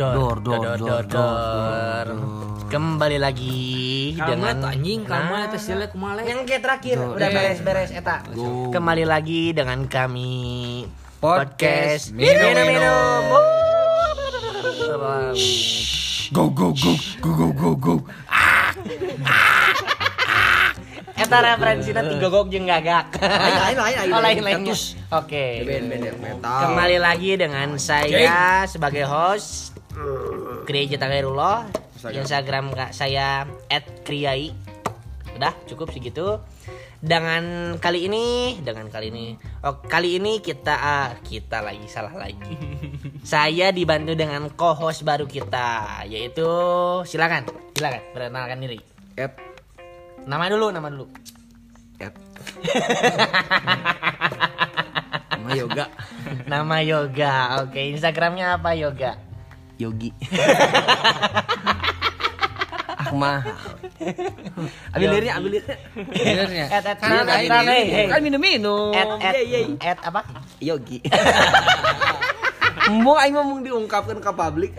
Dor, dor, dor, dor. Kembali lagi Kalma dengan anjing, kalma Nah, eta sile kumaha Yang kayak terakhir udah Eh. beres-beres eta. Kembali lagi dengan kami Podcast minum Minum minum. Go go go go go go go. Eta referensinya tiga gok jeung gagak. Lain lain lain. Oh lain lain. Terus. Oke. Kembali lagi dengan saya sebagai host Kriya Jata Khairullah Instagram kak saya @kriai. Udah cukup segitu. Dengan kali ini dengan kali ini. Oh kali ini kita ah, kita lagi salah lagi. Saya dibantu dengan co-host baru kita yaitu silakan silakan perkenalkan diri. Ed nama dulu nama dulu. Ed. Sama yoga. Nama yoga oke. Instagramnya apa yoga Yogi. mah. Ambil lirnya, ambil. Benernya. at at Kan. Kan at at Yeay, yeay. at apa Yogi. Mau aing ngomong diungkapkan ke publik.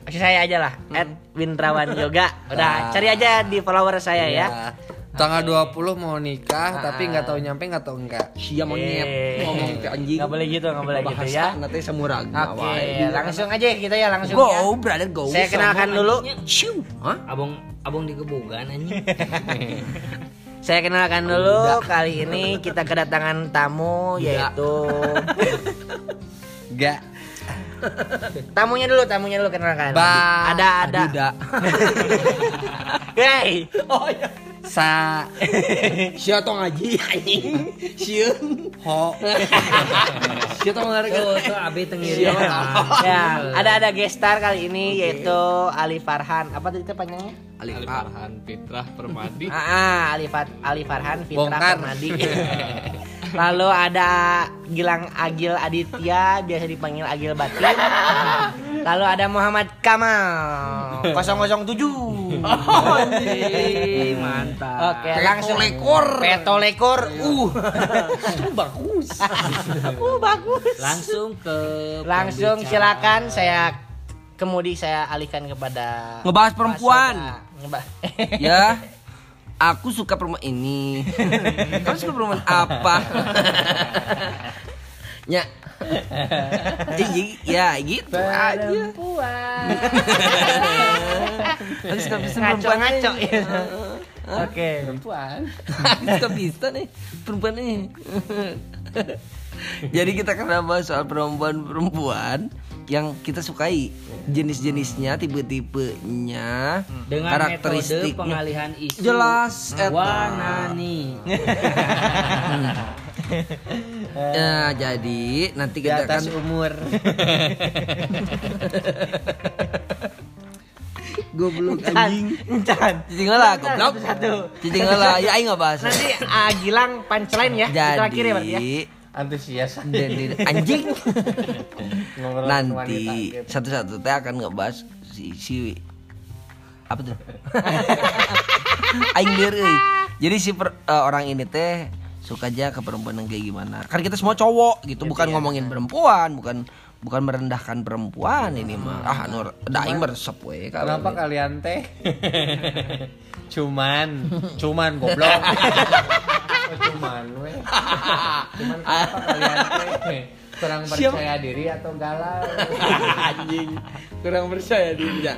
Maksud saya aja lah at Windrawan Yoga udah Ah. cari aja di follower saya ya Tanggal 20 mau nikah tapi nggak tahu nyampe nggak tahu enggak. Sia monyet ngomong ke anjing. nggak boleh gitu nggak boleh gitu ya Nanti semurag. oke langsung aja kita ya langsung Go, ya. brother, go. saya kenalkan dulu Shoo. Hah? Abang abang di kebugan anjing. saya kenalkan dulu kali ini kita kedatangan tamu yaitu Enggak. tamunya dulu tamunya dulu kenalkan Ba- ada ada hey Oh iya. Sa Sia tong ngaji anjing. Sieun. ho. Sia tong. Tuh tuh abi tengiri. ya ada ada gestar kali ini yaitu Ali Farhan apa tadi itu panjangnya Ali Farhan Fitrah Permadi Ah, ah, Ali, Fat- Ali Farhan Fitra Bongkar. Permadi. Lalu ada Gilang Agil Aditya, biasa dipanggil Agil Batin. Lalu ada Muhammad Kamal 007. Anjing, mantap. Oke, langsung lekor. Peto lekor. Uh, bagus. uh bagus. Langsung ke Langsung pembicara. silakan saya kemudi saya alihkan kepada Ngebahas perempuan. Ngebahas. ya. Aku suka perempuan ini. Kamu suka perempuan apa? ya. Jadi ya gitu aja. Perempuan. Aku suka bisa perempuan ya. Oke. perempuan. Aku suka bisa nih perempuan nih. Jadi kita bahas soal perempuan-perempuan yang kita sukai jenis-jenisnya, tipe-tipenya, Dengan metode karakteristiknya. pengalihan isu. Jelas, eta. Wanani. Ya, jadi nanti Di kita atas akan umur. goblok anjing. encan. Cicing lah, goblok. Satu. Cicing lah, ya aing nggak bahas. Nanti ah, Gilang punchline ya. Jadi, Terakhir ya berarti ya. Antusias anjing. Nanti satu-satu teh akan ngebahas si si apa tuh? Aing deui. Jadi si per- eh, orang ini teh suka aja ke perempuan yang kayak gimana. Kan kita semua cowok gitu, bukan ngomongin perempuan, bukan bukan merendahkan perempuan ini mah. Ah, nur da aing meresep we kenapa kalian teh cuman cuman goblok Oh, cuman we cuman kenapa kalian teh kurang percaya diri atau galau anjing kurang percaya dirinya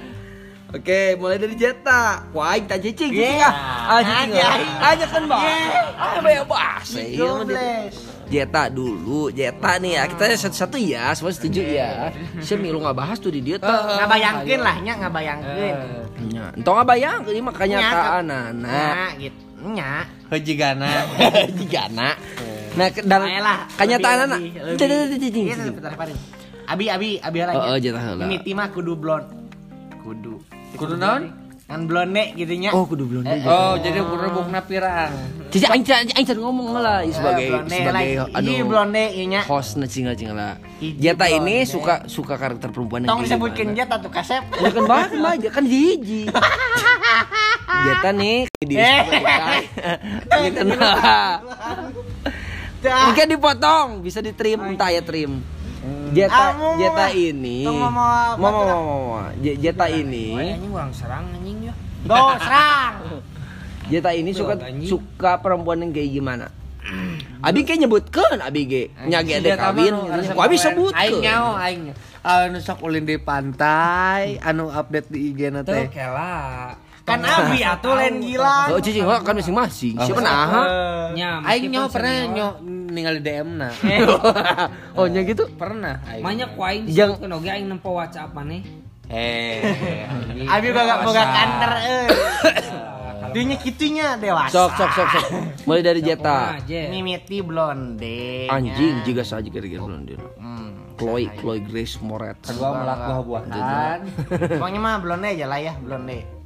Oke, mulai dari Jeta. Wah, tak cicing, cicing ah. Ah, cicing. Aja. ah. Aja kan, Bang. Ah, banyak bahas. Jeta dulu, Jeta nih ya. Kita satu-satu ya, semua setuju ya. Saya milu nggak bahas tuh di dia tuh. Ngabayangkeun lah nya ngabayangkeun. Nya, entong nggak bayang, ini mah kenyataan Nya, anak. Nah, gitu. Nya. hejigana anak. Nah, Ayolah. kenyataan anak. Iya. Abi, abi, abi lah. Oh, oh, Jeta heula. Ini timah kudu blond. Kudu. kudu naon Kan blonde gitu nya. Oh, kudu belum oh jadi rebukna pirang Cici aing aing aing ngomong lah sebagai blonde sebagai aduh Iya, blonde ieu nya. host na cinggal cinggal lah. Jeta ini blonde. suka suka karakter perempuan yang Tong disebutkeun jet atuh kasep. Ya kan banget mah, kan hiji. Jeta nih di Eh. Gitu nah. Ini kan dipotong, bisa di trim, entah ya trim. Jeta Amu, Jeta ini mau mau mau mau mau mau. Je- Jeta ini anjing kurang serang anjing ya. Go serang. Jeta ini suka suka perempuan yang kayak gimana? Abi kayak nyebutkan Abi ge nyage ada kawin gitu. Abi sebut Aing nyaho aing. Anu sok ulin di pantai, anu update di IG na Tuh teh. kela. Kan abi atuh lain gila. Oh cicing oh, kan masing-masing. Siapa nah? Nya, Aing nyaho pernah nyo ningali DM na. oh nya gitu. Pernah aing. Banyak ku aing Jang- disebutkeun oge aing nempo WhatsApp maneh. Eh. Abi boga boga euy. Kalau Dinya kitunya dewasa. Sok sok sok sok. Mulai dari Jeta. Mimiti blonde. Anjing juga saja kira-kira blondin. Hmm. Chloe Chloe Grace Moretz. Kedua melak buah-buahan. Pokoknya mah blonde aja lah ya, blonde.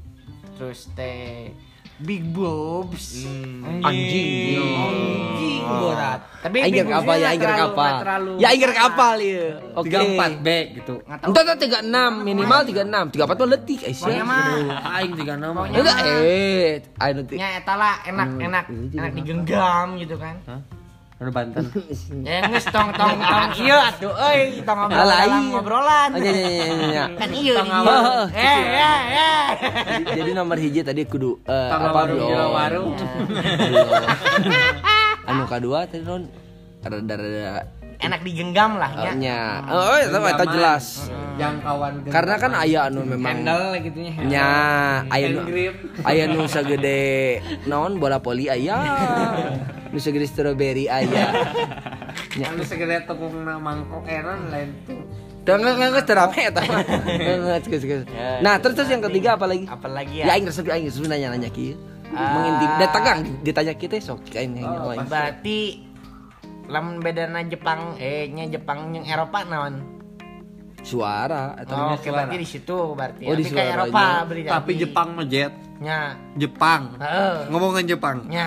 Terus teh big boobs. Anjing. Anjing berat. Tapi big apa ya? nggak terlalu Ya aing gerek apa ya? Oke. 34 B gitu. Tahu. Entar entar 36 minimal 36. 34 mah letik Pokoknya Aisyah. mah Aing 36. Pokoknya Enggak eh ayo nanti. nya eta lah enak enak enak digenggam gitu kan. Anu Banten. Ya geus tong tong tong ieu atuh euy, tong iya. ngobrolan. Oh, iya, iya, iya, iya, iya. Kan ieu. Tong ieu. awal. Eh eh eh. Jadi nomor hiji tadi kudu eh, Tong apa gila warung. Anu kedua tadi non rada-rada Enak digenggam lah ya. nya. Oh, itu eta jelas. Yang kawan Karena kan aya anu memang Handle gitu nya. nya aya aya nu sagede naon bola poli aya. Nu sagede strawberry aya. Anu segede tepung na mangkok eran lain tuh. Tuh enggak enggak terame geus. Nah, terus terus yang ketiga apa lagi? Apalagi Ya ya. aing resep aing resep nanya-nanya kieu. Ah. Mengintim dan tegang ditanya kita sok aing yang Oh, lain. berarti lamun bedana Jepang eh nya Jepang yang Eropa naon? Suara atau Oh, oke berarti di situ berarti. Oh, di Tapi kayak. Eropa beri Tapi Jepang mah jet. nya. Jepang. Heeh. Ngomongin Jepang. Nya.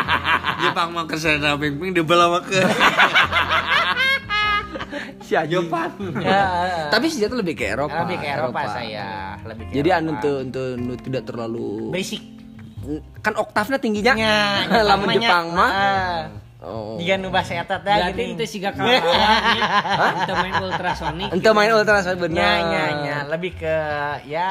Jepang mah ke sana ping-ping dibawa ke si. Jepang. Ya. Tapi si Jatuh lebih ke Eropa. lebih ke Eropa, saya, lebih ke Jadi Eropa. anu tuh untuk nu tidak terlalu berisik. kan oktavnya tingginya. Jepang Jepang mah. Heeh. Oh. Jika nu bahasa eta teh Berarti gini. itu siga kalah. Itu main ultrasonic. Ente main ultrasound bener. Nya nya nya lebih ke ya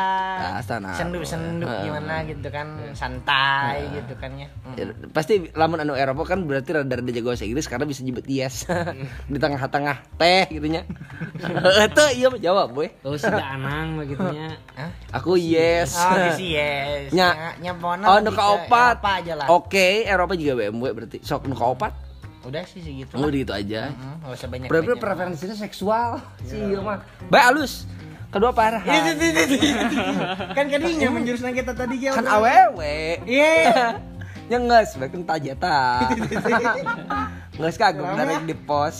Ah, sana. sendu-sendu Heeh. gimana gitu kan santai gitu kan ya. Ya, Pasti lamun anu Eropa kan berarti rada-rada jago bahasa Inggris karena bisa nyebut yes di tengah-tengah teh gitu nya. Itu iya jawab boy. Oh siga anang begitunya. Hah? Aku yes. Oh, gitu yes. Nya. nya Oh, nu lebih ka ke opat. Eropa aja lah. Oke, Eropa juga BMW berarti. Sok nu ka opat. Udah sih segitu. Oh, lah. gitu aja. Hmm, nggak usah banyak. Banyak. preferensinya seksual. Sih, iya mah. Baik halus. Kedua parah. kan kadinya menjurusna kita tadi ya. Kan awewe. Iya. Ya nges, baik kan tajeta. Nges kagum dari di pos.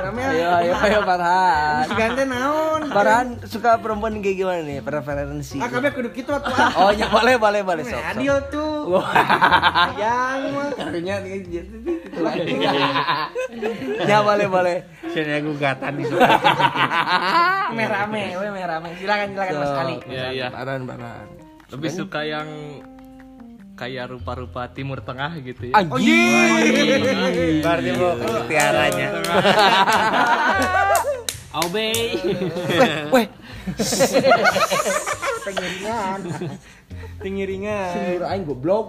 Rame ya. Ayo, ayo, ayo Farhan. Si gante naon? Farhan suka perempuan kayak gimana nih? Preferensi. Ah kabeh kudu kitu atuh ah. Oh, ya boleh, boleh, boleh. Sok. Adil tuh. Yang mah karunya gitu lagi. Ya boleh, boleh. Sini gugatan di Merame, we merame. Silakan silakan Mas Ali. Iya, iya. Farhan, Farhan. Lebih suka yang kayak rupa-rupa Timur Tengah gitu ya. Anjing. Berarti mau tiaranya. Aubey. Weh, Pengiringan. Pengiringan. sumur aing goblok.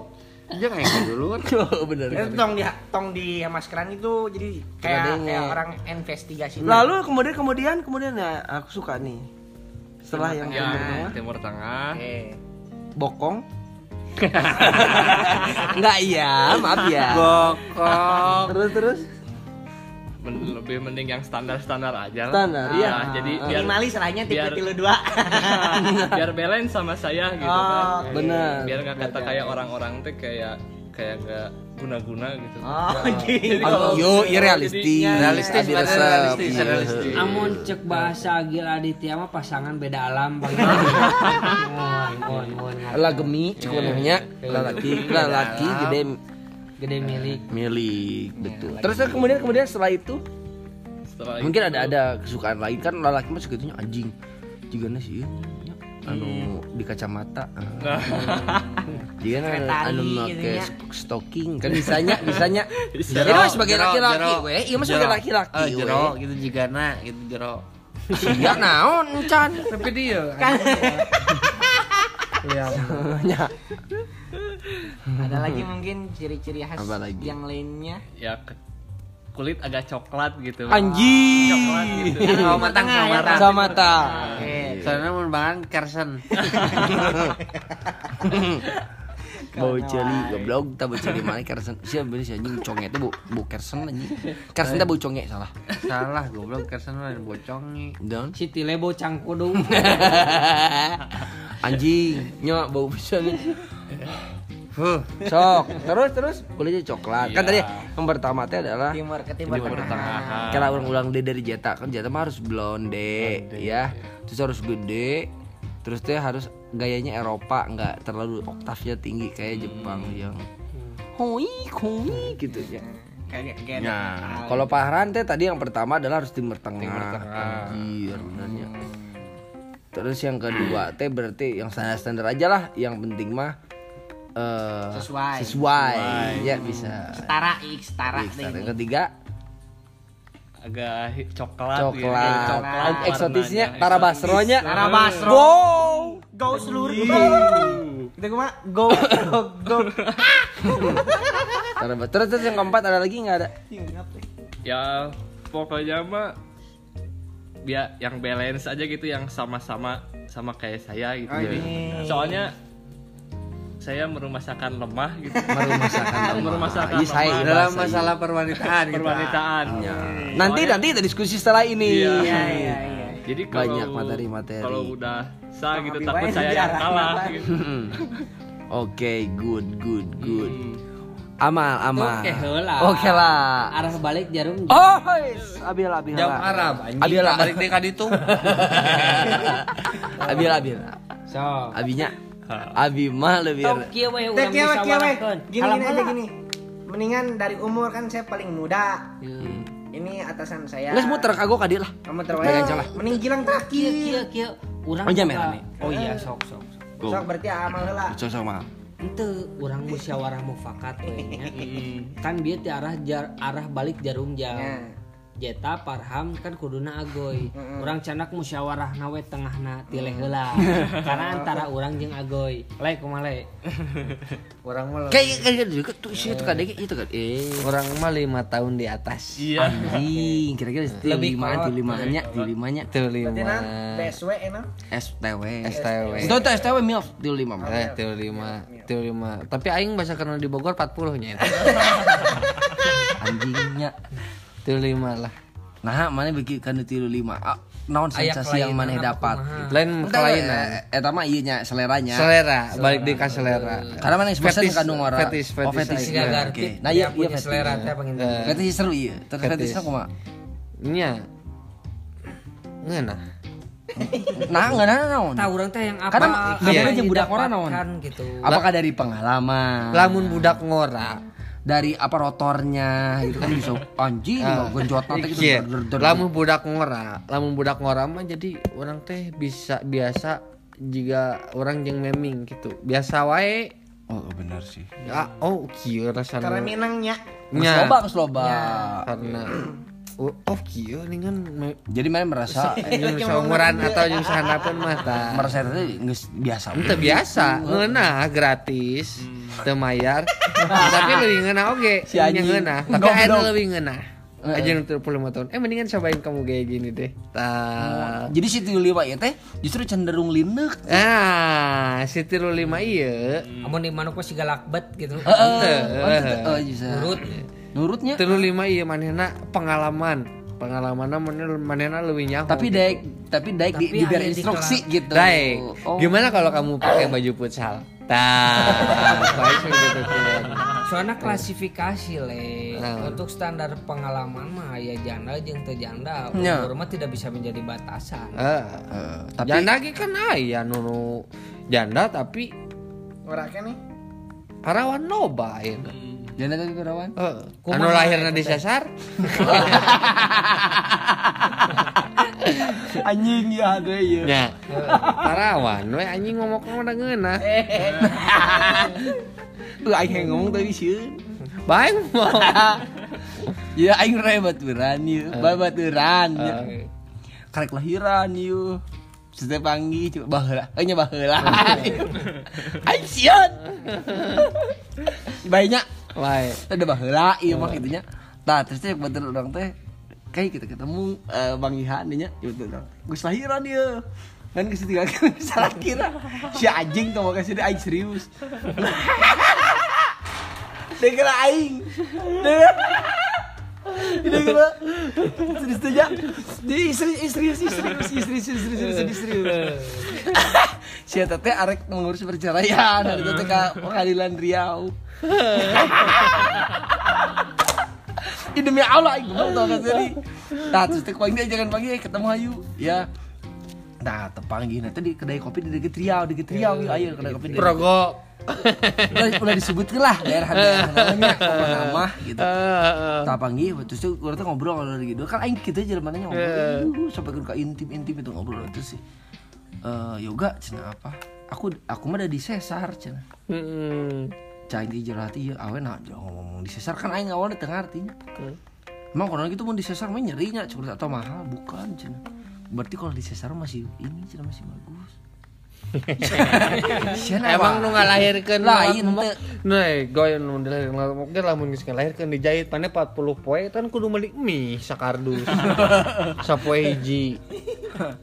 Jangan yang dulu. Oh, bener. Itu tong di tong di maskeran itu jadi kayak kayak orang investigasi. Lalu kemudian kemudian kemudian ya aku suka nih. Setelah yang Ya, Timur Tengah, Timur Tengah. Oke. bokong. Enggak iya, maaf ya. Bokong. Terus terus Men- lebih mending yang standar-standar aja lah. Standar, Iya, iya. jadi Ah. biar Minimalis lahnya tipe biar- tilu dua. biar balance sama saya gitu Oh, kan. bener. Biar nggak kata kayak orang-orang teh kayak kayak nggak guna-guna gitu. Oh, gitu. kalau- Yo, iya realistis. Realistis, resep. realistis, Iya. realistis. Amun cek bahasa Agil Aditya mah pasangan beda alam bang. Mohon, mohon, mohon. Lah gemi sebenarnya lelaki lelaki gede Gede milik. milik betul. Terus kemudian kemudian setelah itu Setelah mungkin ada ada kesukaan lain kan lelaki mah segitunya anjing. Jigana sih. ya. Anu di kacamata. Dia kan Kereta anu make gitu ya. stocking. Kan bisanya bisanya. Jero, Ini mah sebagai laki-laki. jero. weh iya mah sebagai laki-laki. Eh, jero gitu juga na gitu jero. Iya naon encan tapi dia. Iya. Ada lagi mungkin ciri-ciri khas yang lainnya. ya ke- kulit agak coklat gitu. Anjing. Coklat gitu. Matang ya, matang. sama mata Oke. soalnya mau banget Carson. Bau celi goblok. Tak bau celi mana kersen siapa beli si anjing? Conge itu bau bau kersen anjing. Kersen itu bau conge salah. Salah goblok. Carson mah bocongi dan? Si Tile bocang kudu. anjing. Nyo bau bisa nih Huh. sok terus terus. Kulitnya coklat. Kan tadi yang pertama teh adalah Timur ke timur, Timur tengah. Tengah. kalau ulang-ulang deh dari jeta kan jeta mah harus blonde ya. terus harus gede. Terus teh harus gayanya Eropa. Nggak terlalu oktavnya tinggi kayak Jepang yang hoi hoi gitu ya. Kayak kayak Nah, kalau Pahran teh tadi yang pertama adalah harus timur tengah. Anjir, benernya. Terus yang kedua teh berarti yang standar-standar aja lah. Yang penting mah eh Sesuai. sesuai. Ya bisa. setara X setara X. Yang ketiga agak hi- coklat gitu. coklat. coklat Eksotisnya. Tara Basronya. Tara Basro. Go. Go seluruh. Itu gue mah go go go. Tara Basro. Terus, terus yang keempat ada lagi nggak ada? ya pokoknya mah biar yang balance aja gitu yang sama-sama sama kayak saya gitu Oh, ini. soalnya saya merumasakan lemah gitu Merumasakan Merumasakan Iya, saya lemah. dalam bahasa masalah perwanitaan gitu. perwanitaan Nanti nanti kita diskusi setelah ini. Iya. Iya iya iya. jadi kalau Banyak materi-materi. kalau udah sah gitu takut saya yang kalah gitu. Oke, good, good, good. Hmm. Amal, amal. Oke heula. Oke lah. Arah balik jarum. Oh, guys. Abil, abil. Jam Arab anjing. Abil lah. balik deh ka ditu. Abil, abil. So. Abinya. Abi mah lebih. Kieu we urang musyawarahkeun. Gini gini aja gini. Mendingan dari umur kan saya paling muda. Ini atasan saya. Nggak muter kagok kadi lah. Kamu Jangan terwajar. salah. Mending gilang Kieu terakhir. kieu kieu. Urang Oh, juga- jamet, rame. Oh iya sok sok. sok. Sok berarti amal heula. Cocok mah. Ente urang musyawarah mufakat we nya. Kan dia ti arah balik jarum jam. Jeta Parham kan kuduna agoy. Urang canak musyawarah nawe tengahna tileh heula. Karena antara urang jeung agoy. Le kumaha le? Orang mah Kayak kayak gitu tuh sih itu kadek itu kan. Eh, orang mah lima tahun di atas. iya anjing, kira-kira di Lebih lima di limanya, di limanya. Tuh lima. BSW enak. STW. STW. Itu tuh STW milf di lima. Eh, tuh lima, tuh lima. Tapi aing bahasa kenal di Bogor 40 nya. Anjingnya. Tuh lima lah. Nah, mana bikin kan tilu lima. Ah, naon Aya sensasi yang mana apa dapat? Lain Entah, kelainan. eh, Eta mah iya nya seleranya. Selera, balik di ka selera. Karena mana Fetis, kandung orang. fetis, Oh, fetis fetis. Siga Oke. garti. Nah, iya iya fetis. selera teh pengen. Fetis seru iya. Terus Fetis. fetisnya kumaha? Nya. Ngeunah. Nah, enggak ada naon. Tahu urang teh yang apa? Karena jeung budak orang didapatkan naon? gitu. Apakah dari pengalaman? Lamun budak ngora. Dari apa rotornya gitu kan bisa anjing genjot nanti gitu. Iya. der- der- der- Lamun budak ngora, lamun budak ngora mah jadi orang teh bisa biasa jika orang jeung meming gitu. Biasa wae. Oh, benar sih. Ya, oh kieu rasana. Karena minangnya. Nya. loba, loba. Karena oh, oh kieu ningan me- Jadi mana merasa jeung seumuran atau jeung sahandapun mah tah. merasa itu geus biasa. Itu biasa, ngeunah gratis, teu mayar. Tapi leuwih ngeunah oge, Si nya ngeunah. Tapi Goblok. aya leuwih ngeunah. Aja nu 35 tahun. Eh mendingan cobain kamu kayak gini deh. Tah. Jadi si tilu lima ya teh justru cenderung linek. Ah, si tilu lima iya. Amun di mana kok siga lakbet gitu. Oh, bisa. Nurut. Nurutnya. Tilu lima iya manehna pengalaman. Pengalamanna manehna manehna leuwih nyaho. Tapi daek tapi daek di, Tapi diberi aya di instruksi gitu. Daek. Oh. Gimana kalau kamu pakai baju futsal? Tah. Gitu. Soalnya klasifikasi le Nah. untuk standar pengalaman mah ya janda jeung teu janda Nya. umur mah tidak bisa menjadi batasan. Eh, Eh, tapi janda ge kan aya nu nu janda tapi Orangnya nih. karawan loba ya. Janda tapi perawan. Heeh. Kumaha anu lahirna di sasar. anjing ya ada ya. Nya tarawan we anjing ngomong ngomong udah ngeunah tuh aing yang ngomong tapi sieun. Baik mau ya aing raya baturan ya babaturan ya. Eh, karek lahiran yuk Setiap panggi coba baheula, eh nya baheula. Aing sieun. Baiknya baik ada baheula ieu mah kitu nya. Tah terus teh betul orang teh kayak kita ketemu eh, Bang Ihan nya ieu betul orang. Geus lahiran ieu. Kan geus tiga salah kira. Si anjing tuh makasih dia aing serius. Kira aing. Dia ini kira Serius tuh ya Di istri istri istri istri istri istri istri istri Si teteh arek mengurus perceraian Dari Tete ke pengadilan Riau Ini demi Allah Ibu tau gak sih Nah terus teh paling jangan pagi ketemu Ayu Ya Nah, tepanggi nanti di kedai kopi di deket Riau, di deket Riau, yuk ayo kedai kopi di progo udah, udah disebutkan lah daerah daerah namanya pokok nama gitu. Tak panggil, terus tuh orang tuh ngobrol kalau gitu. Kan aing kita aja mananya ngobrol, uh, sampai ke intim intim itu ngobrol terus sih. Eh yoga cina apa? Aku aku mah ada di sesar cina. Cai di jelati ya, awen nah jangan ngomong di sesar kan aing awalnya tengah artinya. Emang kalau gitu mau di sesar mah nyerinya cuma atau mahal bukan cina. Berarti kalau di sesar masih ini cina masih bagus. Emang nu ngalahirkeun Lain, teu. Nah, goy nu mungkin lamun geus ngalahirkeun dijahit pane 40 poe kan kudu meuli mie sakardus. sapoe hiji.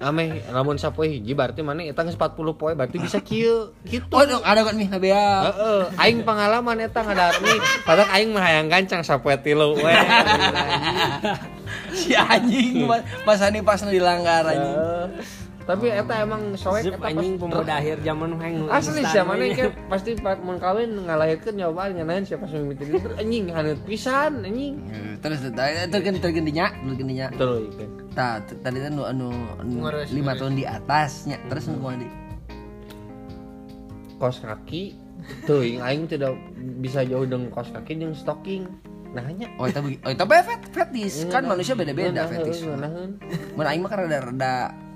Ame lamun sapoe hiji berarti mana eta geus 40 poe berarti bisa kieu gitu. Oh, dong, ada kan nih Nabea. Heeh, aing pengalaman eta ngadarni. Padahal aing hayang gancang sapoe tilu we. si anjing pas, ani pas nu dilanggar anjing tapi eta emang soek eta anjing pemuda akhir zaman hang asli siapa nih kan pasti pak mengkawin ngalahirkan nyoba nganain siapa suami itu anjing hanut pisan anjing. Iya, terus kan, terus kan tergendinya tergendinya kan terus iya, ta tadi kan anu lima tahun di atasnya terus nu di? Kos kaki. Tuh yang aing tidak bisa jauh dengan kos kaki yang stocking. Nah oh itu oh itu fetish. Kan manusia beda beda fetish. mana aing mah yang rada rada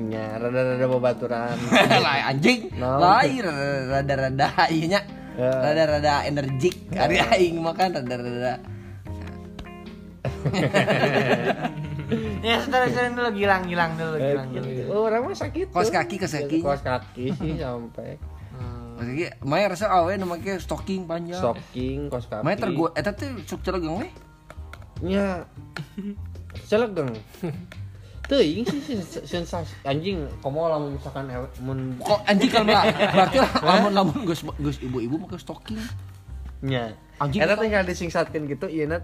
Nya rada-rada babaturan. lah anjing. Lain rada-rada ieu nya. Ya. Rada-rada energik. Ari aing mah kan rada-rada Ya, sekarang dulu gilang-gilang dulu, gilang-gilang. Oh, orang mah sakit. Kos kaki kos kaki. Kos kaki sih sampai Kos kaki. Maya rasa awe make stocking panjang. stocking, kos kaki. Maya tergua eta teh sok celegeng we. nya celegeng teuing sih sih, sensasi anjing komo lamun misalkan mun Kok anjing kan? Berarti lamun lamun geus geus ibu-ibu make stocking. nya. Anjing. Eta tinggal disingsatkeun gitu ieu na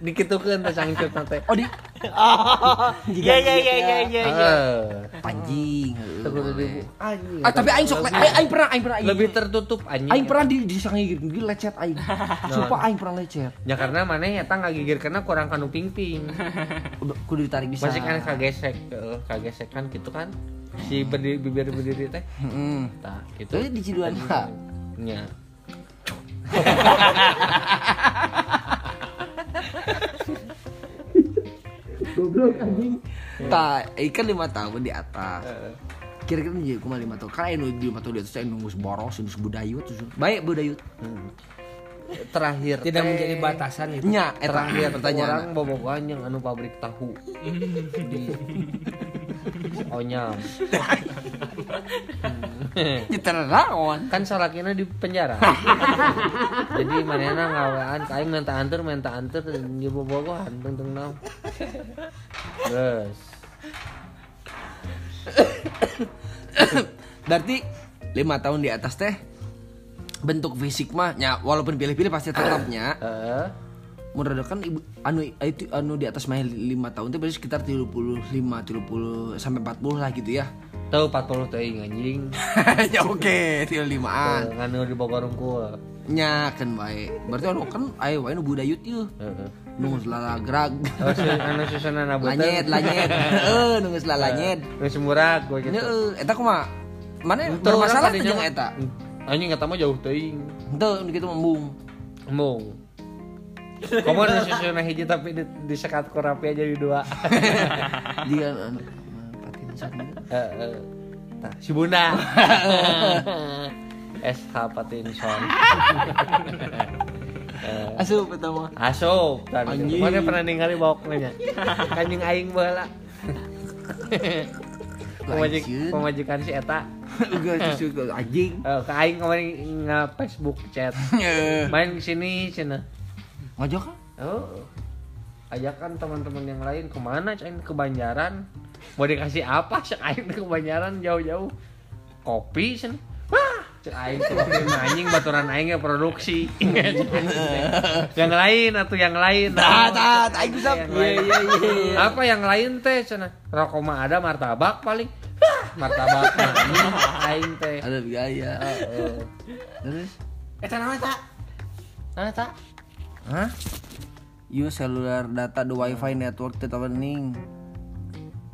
dikitukeun teh cangcut teh Oh di Iya, iya, iya, iya, iya. Heeh. anjing. Teu kudu di anjing Ah tapi aing sok aing, aing pernah aing pernah aing. lebih tertutup anjing aing pernah di di sangir di lecet aing. Sumpah aing pernah lecet. ya karena maneh eta ngagigir karena kurang kanu ping-ping kudu ditarik bisa. masih kan kagesek heeh, kagesek kan gitu kan si berdiri bibir berdiri teh Heeh. tah gitu Itu di Ciduan Pak. nya Goblok anjing. Tah, ikan lima tahun di atas. Kira-kira jadi kumaha lima tahun. Karena anu lima tahun di atas saya nunggu boros, nunggu budayut. Baik budayut. terakhir tidak menjadi batasan gitu. Nya, terakhir pertanyaan. orang bobogohan yang anu pabrik tahu di onyam Nyeter naon? kan salakina di penjara. Jadi manena ngawaan kain minta antar minta antar di bobogohan tentang naon. Terus. Berarti lima tahun di atas teh bentuk fisik mah nya walaupun pilih-pilih pasti tetapnya kan ibu anu itu anu di atas mah lima tahun teh berarti sekitar 35 30 sampai 40 lah gitu ya. tahu 40 teuing anjing ya oke, 35an. Eh, nganu di Bogor unggul Nya kan bae. Berarti anu kan aya wae nu budayut ieu. heeh Nu geus lalagrag. Oh, anu susunan abu Lanyet, lanyet. Heeh, nu geus lalanyet. Geus murag we gitu. Heeh, eta kumaha? Mana bermasalah jeung eta? Anjing eta mah jauh teuing. Henteu nu kitu membung. Mung. Kamu ada susunan hiji tapi di, disekat ku rapi aja jadi dua. Dia anu Eh, eh. Tah, si Bunda. SH Patinson. Eh, Asup eta mah. Asup, tadi. Mana pernah ningali bawoknya? Kanjing aing baheula. Pemajik, Lanjut. pemajikan si Eta. Uga susu ke anjing. Eh, ke aing kemarin nge Facebook chat. Main ke sini cina. Ngojok kan? Oh. Ajakan teman-teman yang lain ke mana cain ke Banjaran? Mau dikasih apa cek aing ke Banjaran jauh-jauh? Kopi cina. Wah, cek aing tuh anjing baturan aing produksi. yang lain atau yang lain. Tah, tah, aing bisa. Lain. Iya, iya, iya. Apa yang lain teh cina? Rokok mah ada martabak paling. Martabak aing teh. Ada biaya. Heeh. Terus? Eta nama tak? Nama tak? Hah? Use cellular data the wifi network tetap ning.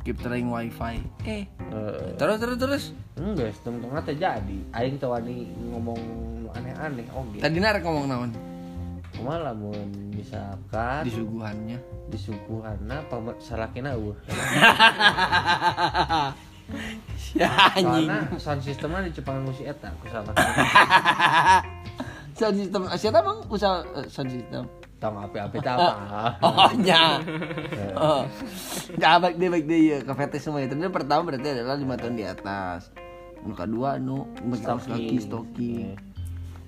Keep trying wifi. Eh, Heeh. terus terus terus. Enggak, setengah teh jadi. Aing teh wani ngomong aneh-aneh oge. Tadi narek ngomong naon? Kumaha lamun misalkan Di suguhannya. di suguhanna pama salakina eueuh. Ya anjing. Sound sistemnya di Jepang musik eta ku salah. Sound system siapa bang usaha eh, sound system? Tong api-api teh apa? Oh nya. Oh. Nah, baik deh baik deh ya ke semua itu. Pertama berarti adalah lima tahun di atas. Anu kedua anu kaos kaki stocking.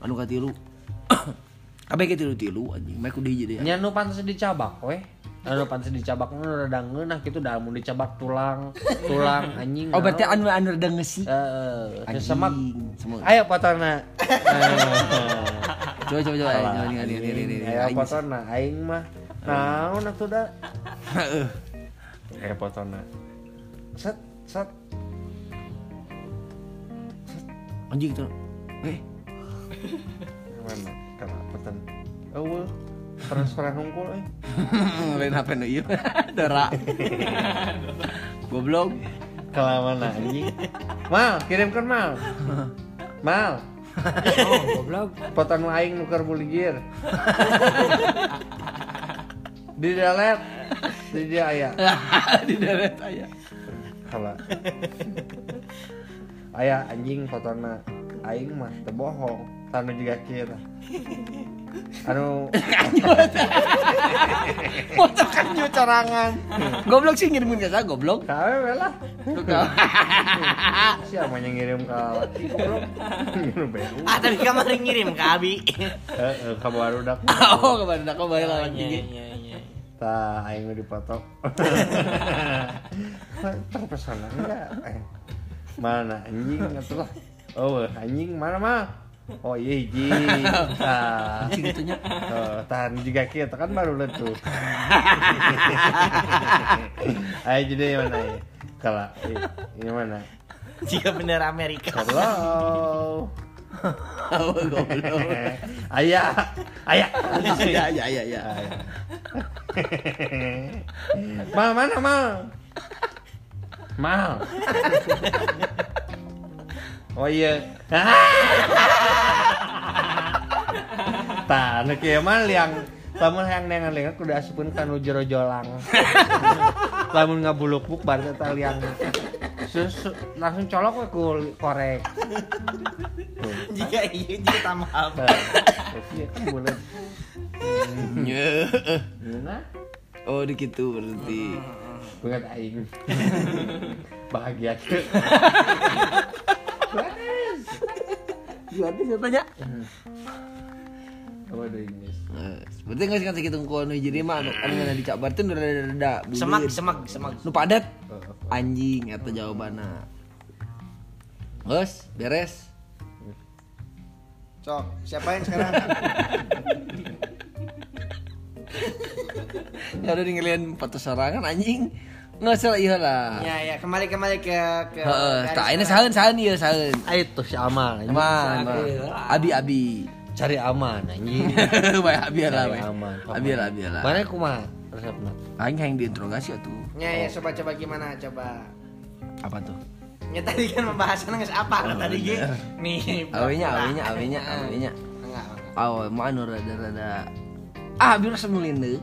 Anu katilu. Kabeh ke tilu-tilu anjing. Mike udah jadi ya. Nya nu pantes dicabak weh. Anu pantes dicabak nu rada ngeunah kitu da mun dicabak tulang, tulang anjing. Oh berarti naon. anu anu udah ngesi. Heeh, semak. Semua. Ayo potona. Coba coba coba. Coba nih nih nih nih. Ayo potona aing mah. Naon atuh da? Ayo potona. Set set Anjing tuh. Eh, mana? Kana poton. Eueuh. Transferan hungkul eh. lain HP nu ieu. Dora. Goblok. Kelamaan anjing. Mal, kirimkan mal. Mal, Oh, goblok. poton nu aing nuker buligir. Di delete. Di dia aya. Di darat aya. Kala. Aya anjing fotona aing mah teu bohong. Tanu juga kira. Anu Foto kan nyu carangan. Goblok sih ngirimin ke saya goblok. kawe we lah. Siapa yang ngirim ke? Ngirim beru. Ah tapi kemarin ngirim ke Abi. Heeh, ka barudak. Oh, Iya, gigi. iya, iya. Tah, aing udah dipoto. Terpesona enggak? Eh, mana anjing atuh lah. Oh, anjing mana mah? Oh iya hiji. Tah. Segitunya. Oh, tahan juga kita kan baru letup. Ayo jadi yang mana ya? Kalau ini mana? Jika bener Amerika. Hello. Oh, goblok. Ayah, ayah. Ya ya ya ya. Mal mana mal? Mal. Oh iya. Tah, nu kieu mah liang lamun hayang nengan liang kudu asupkeun ka nu jero jolang. lamun ngabuluk-buk baru eta liang. Sus, langsung colok we ku korek. Jika iya jika tambah apa? Tah, Iya kan bulet. Ya. Gimana? Oh, di gitu berarti. Banget aing. Bahagia Berarti saya tanya. Apa ada Inggris? Eh, Berarti nggak sih kan segitu kono jadi mah anu anu ngana dicabar tuh udah rada rada bulir. Semak, semak, semak. Nu padat. Anjing eta jawabanna. Bos, beres. Sok, siapa yang sekarang? Ya udah ninggalin foto sorangan anjing. Nggak salah iya lah. Ya, ya, kembali kembali ke ke Heeh, tah ini merah. saheun saheun ieu saheun. Ayo tuh si Amal anjing. Aman, abi abi. Cari aman anjing. Bae abi lah, Cari bae. aman. Abi lah, abi lah. Mana kumaha resepna? Aing yang diinterogasi atuh. Ya, ya, coba coba gimana coba. Apa tuh? Ya tadi kan pembahasannya nggak apa kan tadi ge. Nih. Awenya, pura-pura. awenya, awenya, awenya. Enggak, enggak. Aw, mau anu rada-rada. Ah, biar semulineuk.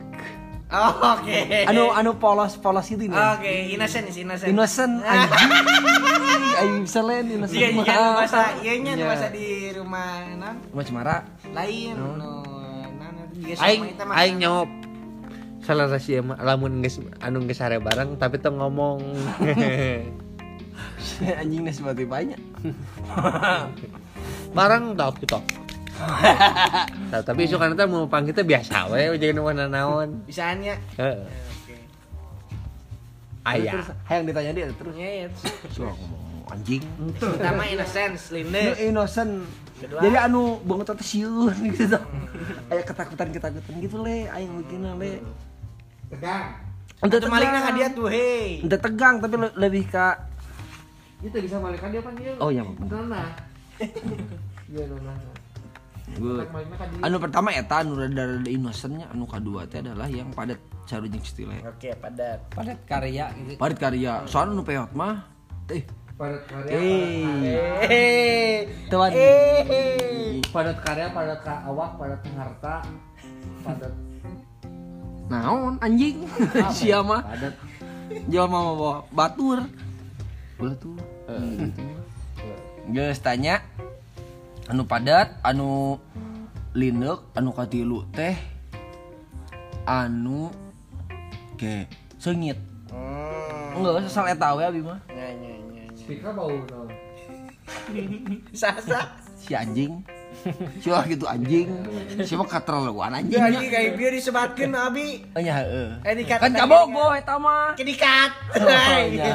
Oh, Oke. anu anu polos polos itu nih. Oke, innocent is innocent. innocent anjing. Aing selen innocent. Iya, iya, masa iya nya Iya. masa di rumah non Rumah Cemara. Lain. No, non itu juga aing kita aing nyop salah sih emang lamun geus anu geus sare bareng tapi tuh ngomong. Anjing Spotify nya bareng tau gitu Nah, tapi isu kan mau panggil teh biasa we jeung nu naon Bisaannya. heeh aya terus hayang ditanya dia terus Nyet. Suka ngomong anjing Pertama innocence, linde. innocent Kedua. jadi anu banget teh sieun gitu tuh aya ketakutan ketakutan gitu le aing begini le Tegang. Itu malingnya ka dia tuh, hei. Ente tegang tapi le- lebih ka Itu bisa balikan dia panggil. oh yang Nona. Iya nona. Gua- anu pertama eta anu rada rada innocentnya. Anu kedua teh adalah yang padat caru jeung stile Oke, padat. Padat karya gitu. padat karya. Soalnya anu peot mah eh. Padat karya. eh. Eh. tuan Eh. Padat karya, padat ka awak, padat harta, padat. Naon anjing? Sia mah. Padat. jual mama bawa batur. Boleh tuh. Geus tanya anu padat anu lindek anu katilu teh anu ke sengit Hmm. enggak sesal eta we abi mah Nya nya nya. nya. Speaker bau naon? Sasa. si anjing si wah gitu anjing si mah katerlaluan anjing Jadi kayak dia disebatkeun abi. Oh nya heeh. Eh, dikat- Kan kabogo eta mah. Kedikat. Oh, nya.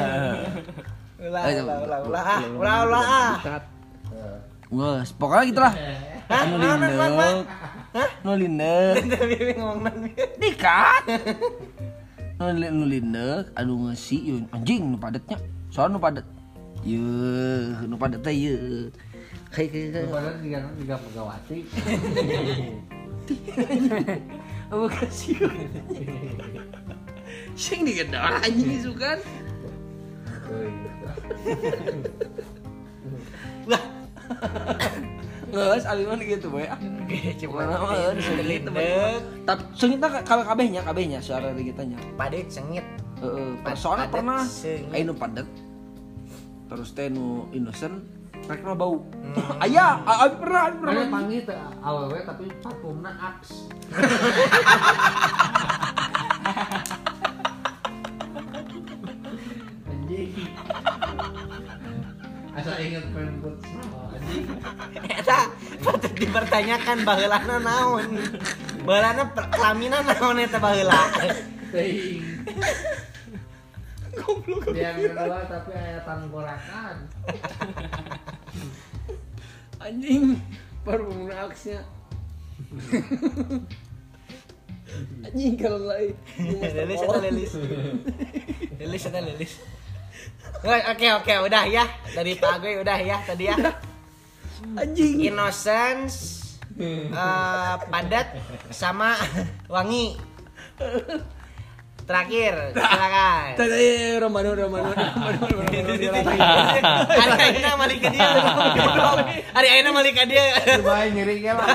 Ulah ulah ulah ulah ah, ulah ulah ah. Geus, pokoknya gitu lah. Hah? Anu Naon, naon, naon, naon? lindek. Nu lindek. Tapi ngomong nang Dikat. Nu li- nu lindek, anu ngeusi yeuh anjing nu padatnya. Soalnya nu padat. Yeuh, nu padat teh yeuh. Kayak kayak Padat juga juga pegawati. apa kasih. Sing digedor anjing isukan. Abi mah gitu we. mah geus sengit. Tapi sengitna kalau kabehnya, kabehnya suara digitanya. Padet sengit. Heeh, soalnya pernah sengit. aya nu padet. Terus teh nu innocent, rek mah bau. Aya, a- abi pernah, abi pernah. Panggil teh awewe tapi parfumna Axe. Anjing. Asal inget main futsal anjing. Eta patut dipertanyakan baheulana naon. Baheulana per- kelaminan naon eta baheula. Teuing. Goblok. Yang kedua tapi aya tanggorakan. Anjing, parfumna aksnya. Anjing kalau lain. Lilis eta lilis. Lilis eta lilis. Oke oke udah ya dari Pak Agoy udah ya tadi ya. Anjing. Innocence eh, padat sama wangi. Terakhir, silakan. Tadi Romano Romano Romano Romano. Ari ayeuna malik ke dia. Ari ayeuna malik ke dia. Coba nyeri ge lah.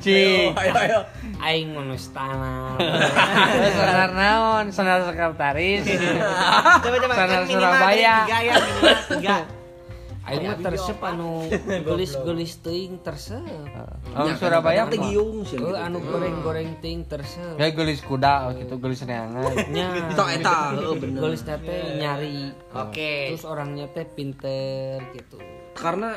ci Ayo ayo. Aing manustana. sanar naon sanar sekretaris Coba coba kan minimal Surabaya. dari tiga ya minimal tiga. Aing mah tersep anu gelis-gelis teuing tersep. orang Surabaya teh mah. giung sih. Anu goreng-goreng teuing tersep. ya gelis kuda gitu gelis neangan Nya. Tok eta. Gelis teh nyari. Oke. Terus orangnya teh pinter gitu. Karena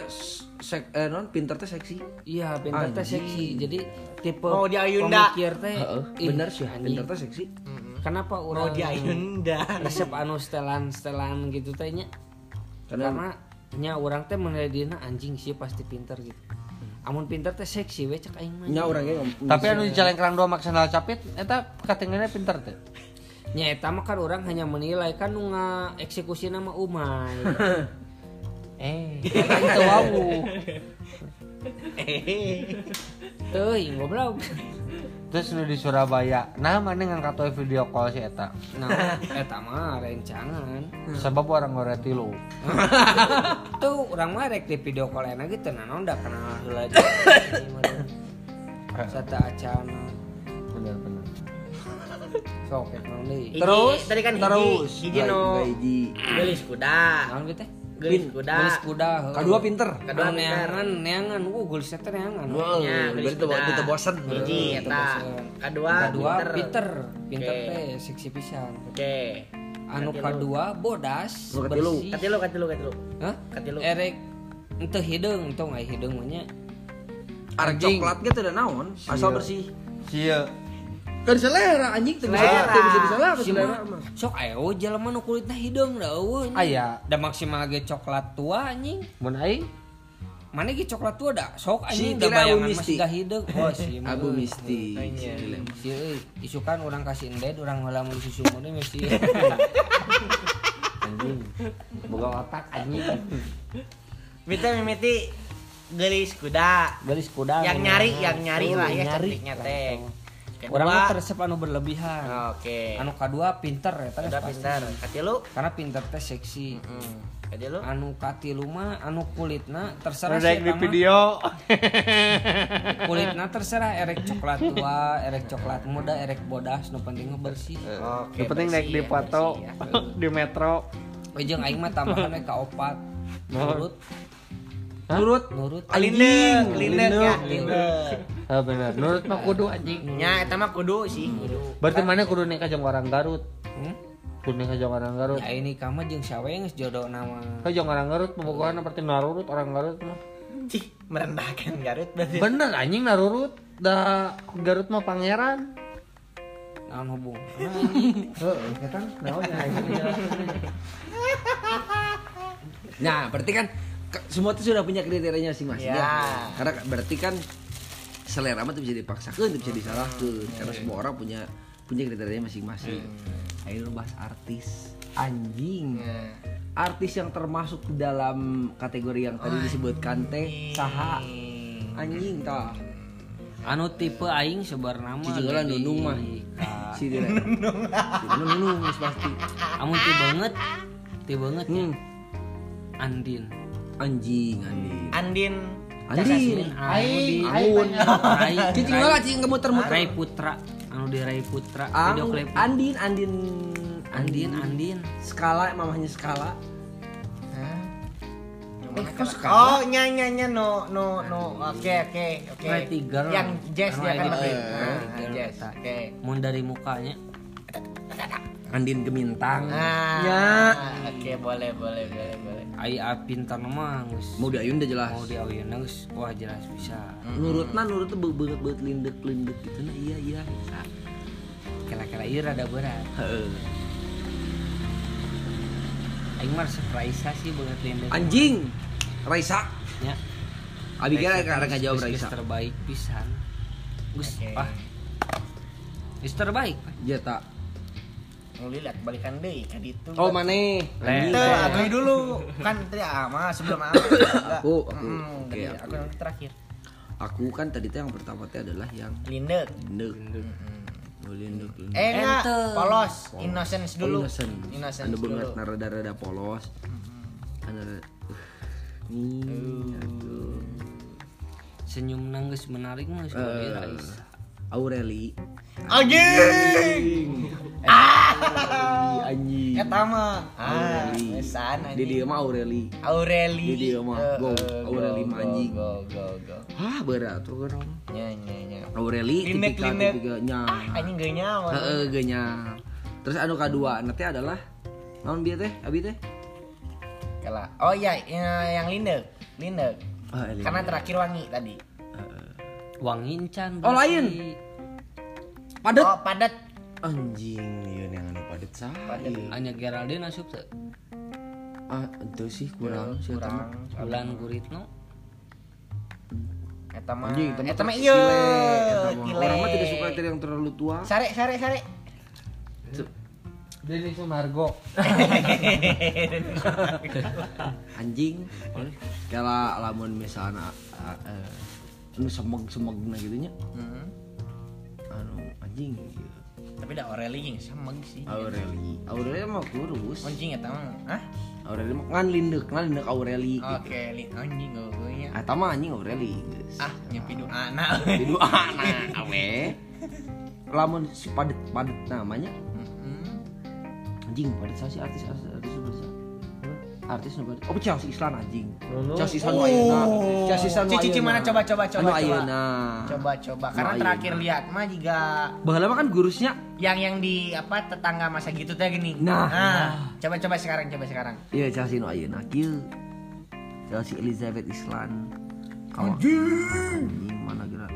sek eh non pinter teh seksi. Iya, pinter teh seksi. Jadi tipe Mau di Ayunda. pemikir teh ih, bener sih, pinter teh seksi. Kenapa Mau orang di Ayunda. resep anu setelan-setelan gitu teh nya? Karena Karena nya orang teh menedina anjing sih pasti pinter gitu. Amun pinter teh seksi we cek aing mah. nya orangnya ngom- tapi anu di Calengkrang dua maksimal capit eta katingannya pinter teh Nya eta mah kan orang hanya menilai kan nu eksekusi nama Umay. eh itu wau. Teuing goblok. Terus nu di Surabaya nah mana ngangkat we video call si eta Nah, eta mah rencangan. sebab orang ngorek tilu Tuh orang mah rek di video call enak gitu nah udah kenal aja. Sata acana. benar-benar sok eta naon deui Hiji, Terus, tadi kan terus. hiji no hiji. gelis kuda. naon gitu teh Gelis kuda. Gelis kuda. Kedua pinter. Kedua Anu pinter. neangan neangan uh gelis teh neangan Wow, Ya, gelis berarti kuda. itu bosan. Hiji eta. Kedua kedua pinter pinter Oke. teh seksi pisan Oke. anu kedua bodas bersih Katilu katilu katilu. Hah? Katilu. erek ente hidung ente nggak hidung nya Arek coklat gitu udah naon, asal bersih. sia Kan selera anjing tuh bisa Selera. bisa bisa lah selera mah, sok ayo jelema nu kulitna hidung da eueuh nya. aya da maksimal ge coklat tua anjing mun aing mana ge coklat tua da sok anjing da Tira bayangan Abu Misti. masih gak hidung oh si Abu. Misti. si euy isukan orang kasih ended orang heula mun susu mun mesti anjing boga otak anjing Mita mimiti gelis kuda. garis kuda Yang nyari, yang nyari lah ya nyari. teh. Orang mah Kedua, tersep anu berlebihan Oke. anu kedua pinter ya Udah pintar. Katilu. karena pinter teh seksi Hmm. Katilu. anu katilu mah anu kulitna terserah Rek sih di video kulitna terserah erek coklat tua erek coklat muda erek bodas nu penting mah bersih Oke. yang penting naik di foto ya. di metro we jeung aing mah tambahan ka opat nurut Nurut. Nurut. Lindek, lindek ya, lindek. ah bener menurut mah kudu anjing. Nya eta mah kudu sih, kudu. berarti mana kudu nikah jeung orang Garut? Hmm? kudu nikah jeung orang Garut. Ya ini kama jeung sawe geus jodoh nama? Kau jeung orang Garut pembukaan seperti narurut orang Garut mah. Cih, merendahkan Garut berarti. bener anjing narurut. Dah Garut mah pangeran. Naon hubung heeh eta naon ya. Nah, berarti kan semua itu sudah punya kriterianya masing-masing Ya. ya. Karena berarti kan selera mah tuh bisa dipaksakan, tuh bisa disalahkan. Karena semua orang punya punya kriterianya masing-masing. Ayo lu bahas artis anjing. Ya. Artis yang termasuk dalam kategori yang tadi disebutkan teh saha anjing tah. anu tipe aing sebar nama gede Nunung mah. Si Dira. Si Nunung geus pasti. amun ti banget ti banget ya Hmm. Andin Anjing anjing. Andin. Anjing. Aing Amun. Rai Cicing lah cing kemuter-muter. Rai Putra anu di Rai Putra video klip Andin, Andin, Andin Andin skala mamahnya skala. Eh, Oh, nya nya nya no no no. Oke oke oke. Girl. Yang jazz Anu dia kan edit lebih. Nah, girl jazz. Oke. mun dari mukanya Andin Gemintang. Nah, Ya. oke boleh boleh boleh boleh. Ai pintar mah geus Mau diayun udah jelas. mau di ayeuna geus wah jelas bisa Nurutna nurutnya banget banget lindek lindek gitu nah iya iya. kira-kira ieu rada berat Heeh. aing mah surprise sih banget lindung Anjing. Raisa. nya Abi kira Raisa karena jawab Raisa. terbaik pisan Gus Oke. ah Geus terbaik Pak. Jeta. Mau lihat balikan deui ka ditu. Oh maneh. Anjing. Tuh, aku dulu. Kan tadi ama sebelum ama. Aku, aku. Oke, tadi aku. aku yang terakhir. Aku kan tadi tuh yang pertama teh adalah yang Lindek. lindek. Oh, lindek. lindek. Eh enggak, Ente. polos, innocence Oh, dulu. innocent. Innocence Anu dulu. banget rada-rada polos. Rada- uh, Nih, aduh. senyum nangis menarik bagi Raisa Aureli. Anjing. Anjing. Eta mah. Ah, Aureli. pesan Di dia mah Aureli. Aureli. Di dia mah. Eh, Go. eh, Aureli mah anjing. Go go go. Hah berat tuh kan. Nya nya nya. Aureli Linek, tipikal linek. tipikalnya. Anjing geunya nyawa. Heeh geunya. Terus anu kadua nanti adalah naon bieu teh? Abi teh? Kala. Oh iya, ya, yang lindek. Lindek. Ah. Karena terakhir wangi tadi. wangincan Oh, lain. Padet. Oh, padat. Anjing, ieu yang anu padet sah. Padet. Anya Geraldine asup teu Ah, itu sih kurang sih eta mah. Kurang. bulan Guritno Eta mah. Anjing, eta mah Eta mah terus iya. Orang mah tidak suka yang terlalu tua. Sare sare sare. Jadi Sumargo Anjing. Kala lamun misalna ah, eh, anu semeg-semegna gitu nya. Hmm. Anu anjing. ieu. Tapi da Aureli yang sama sih. Aureli. Aureli mah kurus. Anjing eta mah. Hah? Aureli mah ngan lindek, ngan lindek Aureli gitu. Oke, li anjing geunya. Ah, eta mah anjing Aureli geus. Ah, nyepi doa anak. Jadi anak awe. lamun si padet padet namanya anjing padet sih artis artis artis nu bisa artis nu oh Chelsea Islan anjing. Chelsea Islan nu ayeuna Chelsea Islan nu Cici mana? Coba coba coba anu coba. ayeuna Coba coba. Karena terakhir lihat mah juga baheula mah kan gurusnya yang yang di apa tetangga masa gitu teh gini. Nah. coba coba sekarang coba sekarang. iya Chelsea nu ayeuna kieu Chelsea Elizabeth Islan. Anjing. Mana gerak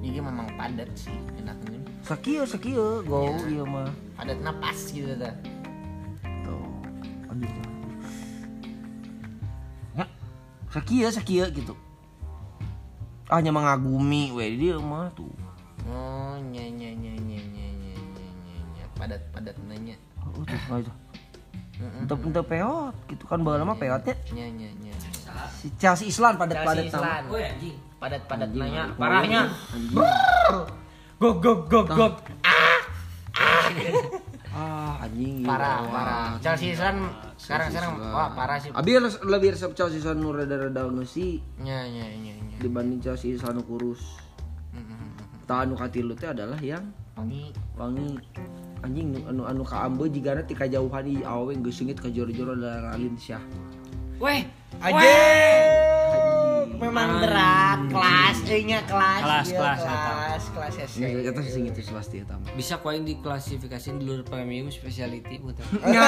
Ini memang padat sih enaknya. sakieu sakieu go ieu mah. Padat napas gitu teh lanjut ya sakia sakia gitu. Ah, hanya mengagumi. Weh dia mah tuh. Oh nyanyi nyanyi nyanyi nyanyi nyanyi padat padat nanya. Oh tuh nggak itu untuk untuk peot gitu kan bawa lama peotnya ya? nyanyi nyanyi si Chelsea islam padat padat sama. Padat padat nanya. parahnya. Go go go go ah. Ah. anjing Parah iya, parah. wah. Chelsea Islan sekarang sekarang wah parah sih. Abi lebih resep Chelsea Islan nu rada-rada nu sih Nya nya nya nya. dibanding Chelsea Islan nu kurus tah anu katilu teh adalah yang Wangi. wangi anjing nu anu anu ka ambe jigana ti kajauhan di awe geus seungit ka joro-joro da ralin syah Weh, Aja. Memang berat kelas, eh nya kelas. Kelas, iya, kelas, kelas, kelas ya. Ya, eta seungit itu pasti eta mah. bisa kau yang diklasifikasiin di luar premium specialty buat Nya,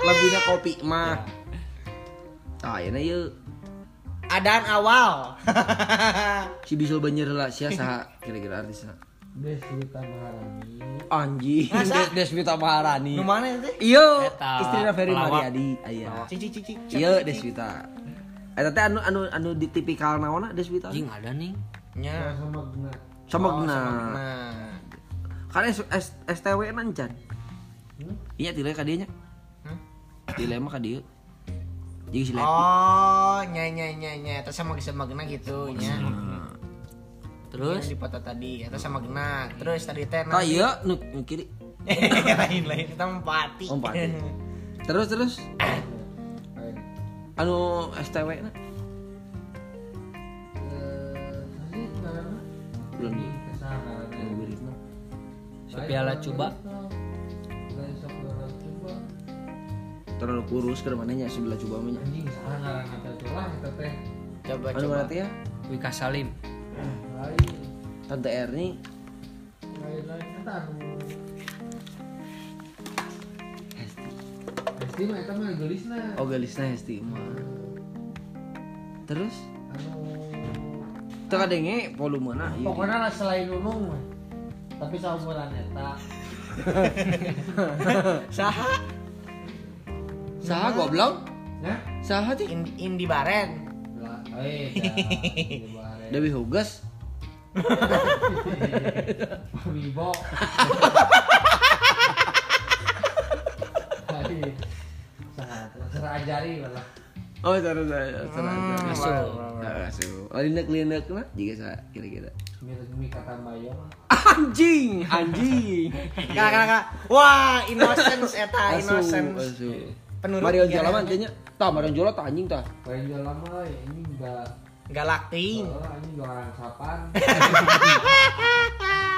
lebihna kopi mah. Ah, ya ye Adaan awal. si bisul banjir lah sia saha kira-kira artisna. Deswita Maharani? Des- Deswita Maharani. Nu mana itu? Iya, Eta, istrina Ferry. Mariadi aya. Cici cici. Iya, Deswita. Eta teh anu anu anu di tipikal naonna Deswita. anjing ada nih Nya. Sama Oh, guna. Nah. Kan S- S- STW nancan. Iya, tile ka dieu nya. Hmm? Tile mah ka dieu. Jadi si Lepi. Oh, nya nya nya nya. Itu sama sama gena gitu nya. terus di foto tadi, itu sama gena. Terus tadi teh Ka ieu nu kiri. lain lain kita empati. Oh, empati. Terus terus. Anu STW na. Belum. Yang wiridna. piala coba Terlalu kurus ke mananya sebelah coba mah nya. Coba Anu coba. mana ya? Wika Salim Tante R nih Oh gelisna Hesti mah. Terus? Teu kadenge volumena ieu. Pokoknya lah selain Nunung mah. Tapi saumuran eta. Saha? Saha goblok? Ya? Saha teh? In, Indi Baren. Lah, eh. Dewi Hugas. Wibo. Hai. Sahat, serah ajari lah. Oh, cara saya, cara Hmm. Asuh. Oh, linek-linek lah jika saya kira-kira. Mirip mi kata Bayong. Anjing, anjing. Kak, kak, kak. Wah, innocence eta, Asuh, innocence. asuh. Penurut Mario tiga Jola mah tanya. Tah, Mario Jola tah anjing tah. Paling jual lama ini enggak Galakting. oh, ini jualan sapan.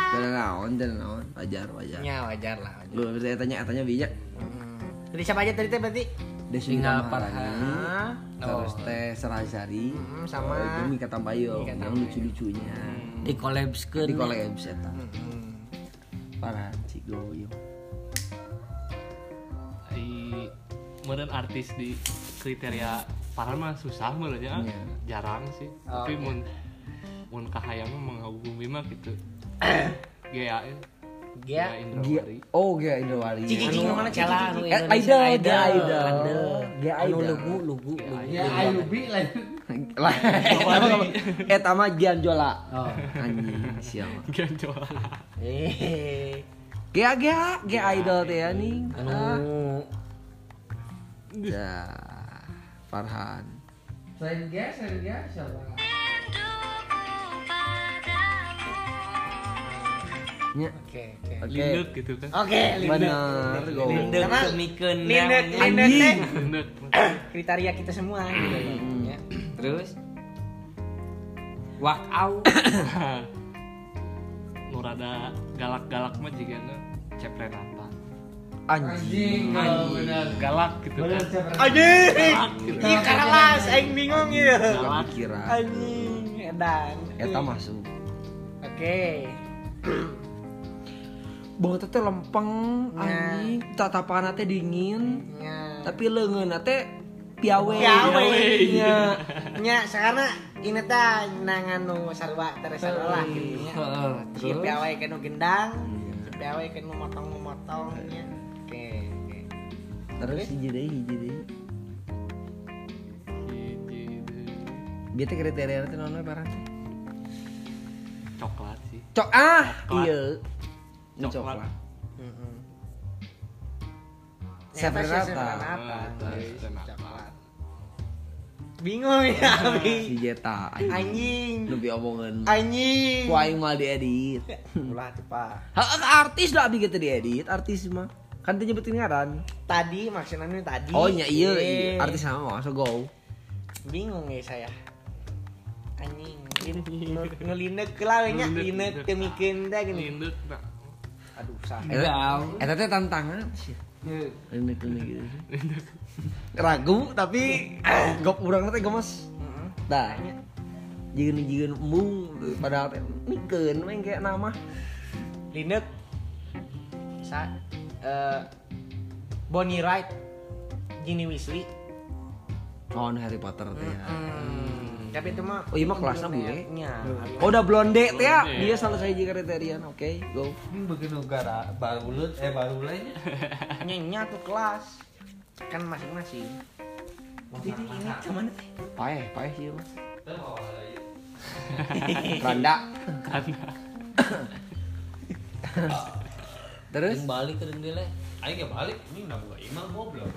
Jalan naon, jalan naon. Wajar, wajar. Ya wajar lah. Wajar. Lu tanya, tanya bijak. Hmm. Jadi siapa aja tadi teh berarti? Desi parah terus teh Serazari, hmm, sama oh, oh Mika Tambayo yang lucu-lucunya. Hmm. Di kolaps ke di collabs ya, eta. Hmm. Para cigoyo. Ai meureun artis di kriteria parah mah susah meureunnya. Yeah. Jarang sih. Oh, Tapi okay. mun mun kahayang mah menghubungi mah gitu. Gaya. Ya. Gia Gia Oh Gia Indrawari. Cici Cici mana jalan Aida Aida Aida. Gia Aida. Anu lugu lugu Gia Ayubi lain lain Eh tama Gian Jola Oh. Anjing siapa Gian Jola Eh. Gia Gia Gia Idol teh nih Anu. Ya Farhan. Selain Gia selain Gia siapa? nya oke. Okay, okay. gitu kan. Oke okay, Lindut. bener lindeuk Lindut, Lindut. lindeuk kriteria kita semua gitu hmm. ya. Terus? Walk out nu rada galak-galak mah jika nu cepreratan anjing gitu kan. anjing. galak gitu kan. anjing. Ini keras aing bingung ya. Galak. Kira anjing edan. Eta masuk. Oke. okay. Bawa teh lempeng Nah. anjing, tatapan teh dingin, Nya. tapi leungeun teh piawe. Piawe. Nya. Nya sekarang ini teh nangan nu sarwa terasa lah gitu nya. Si terus? piawe kenu gendang, si piawe kenu motong-motong nya. Oke, oke. Terus hiji deui hiji deui. Teh kriteria naon we barang coklat sih Cok ah, Coklat. iya. Ini Coklat. coklat. Sih Rata. Seven coklat. Bingung ya, Si Abi. Jeta anjing. Anjing. Nu omongin. Anjing. Ku aing mal diedit. Ulah Pak. Ha, artis lah abi gitu diedit, artis mah. Kan teu nyebutin ngaran. Tadi maksudnya ini tadi. Oh nya iya, Eh, iya. artis sama mah so go. Bingung ya saya. Anjing. Nu- Nulinek lah we nya, linek teu mikeun teh gini. Aduh, sah. Eta eta teh tantangan sih. Ini ini gitu. Ragu tapi gop urang teh gemes. Dah. Jieun jieun embung padahal teh mikeun we kayak nama. Linek. Sa eh Bonnie Wright. Ginny Weasley. Oh, Harry Potter teh. ya. Hmm. Tapi itu mah Oh, iya mah kelasnya bule. Nya. Oh, udah blonde teh ya. Dia salah saya juga kriteria. Oke, go. Ini begini gara baru lut eh baru lainnya. Nya tuh kelas. Kan masing-masing. Jadi ini cuman. Paeh, paeh sih mah. Randa. Terus Yang balik ke dendele. Aing gak balik, ini udah buka imam goblok.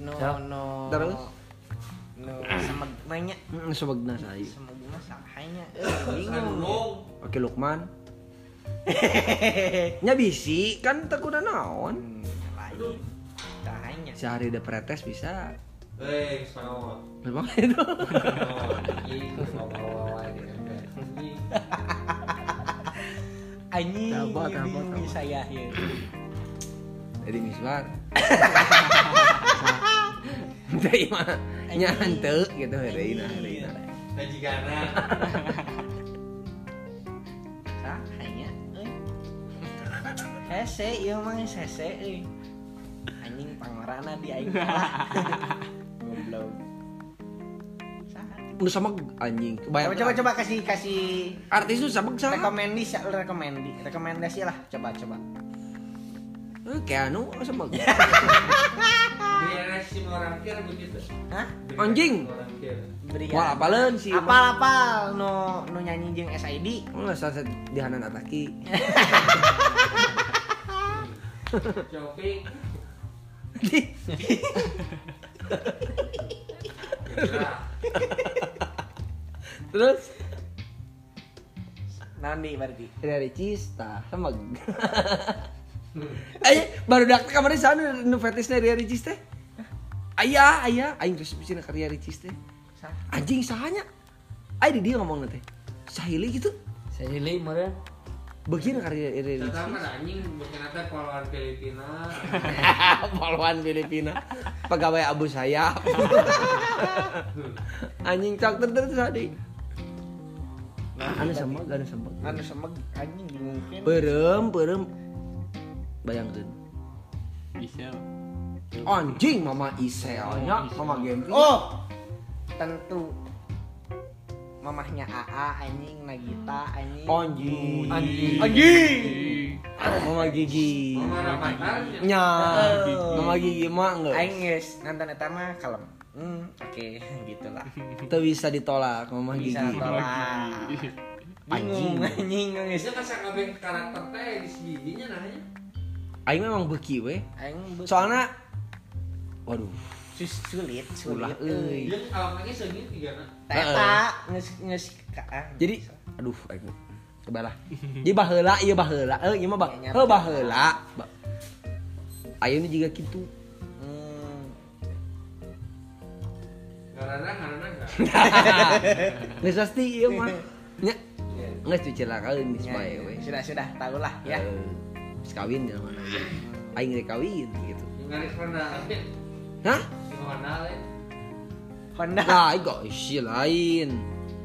No Siap. no. Terus? No semeg nanya. Mm, sebegna saya. Semegna sahanya. Eh, bingung. Oke Lukman. Nya bisi kan teu kudu naon. Hmm. Sahanya. Sehari udah pretes bisa. Eh, sama. Memang itu. Anjing. Tabot, tabot, bingung tabot. saya ya. Jadi misbar. Teh mah nya henteu gitu nah deui nah. Tajigana. Sahanya. euy. Hese ieu mah hese euy. Anjing pangorana di aing. Goblok. Nu sama anjing. Coba coba coba kasih kasih Artis nu sama sama. rekomendasi rekomendasi rekomendasi lah coba coba Eh, Kayak anu sama. Biar si orang kira begitu. Hah? Anjing. Berian. Wah, apaleun sih. apal apal no no nyanyi jeung SID Enggak salah di Hanan Ataki. Copi. Terus nanti berarti dari Cista sama Ayo baru dak kemarin sana nu fetisnya dari Ricis teh. Ayah, ayah, aing terus bisa karya Ricis teh. Anjing sahanya. Ayo di dia ngomong nanti. Sahili gitu. Saya pilih meureun. Begini karya Ricis. Datang kan anjing bukan ada poluan Filipina. Pahlawan Filipina. Pegawai abu sayap. Anjing cak ter terus tadi. Anu sama, anu sama. anu semeg anjing mungkin Perem, perem. Bayangkan. bisa Anjing mama Iselnya, mama Gempy. oh tentu mamahnya AA anjing Nagita anjing Anjing. anjing anjing Mama Gigi. Mama Ramadhan. Nya. Oh. Mama Gigi mah enggak. aing geus nonton eta mah kalem hmm oke gitulah Itu bisa ditolak Mama bisa Gigi. tolak bingung anjing geus Biasanya kan kabeh karakter teh di. Aing memang beki we. aing Soalnya waduh, sus- sulit ulah sulit euy. Dia alamatnya segitu tiga na. Teta nges nges ka- ah, Jadi aduh aing kebalah. Jadi baheula ieu baheula. Eh ieu mah bah. Kayaknya Heuh baheula. Ba- Ayeuna juga kitu. hmm. Karena karena enggak. Geus pasti ieu mah. Nya. Geus di Ya, supaya ya. we. sudah sudah tahu lah ya. Eh, Terus kawin ya mana aing rek kawin gitu Ngaris mana? hah mana le? Honda. nah aing kok isi lain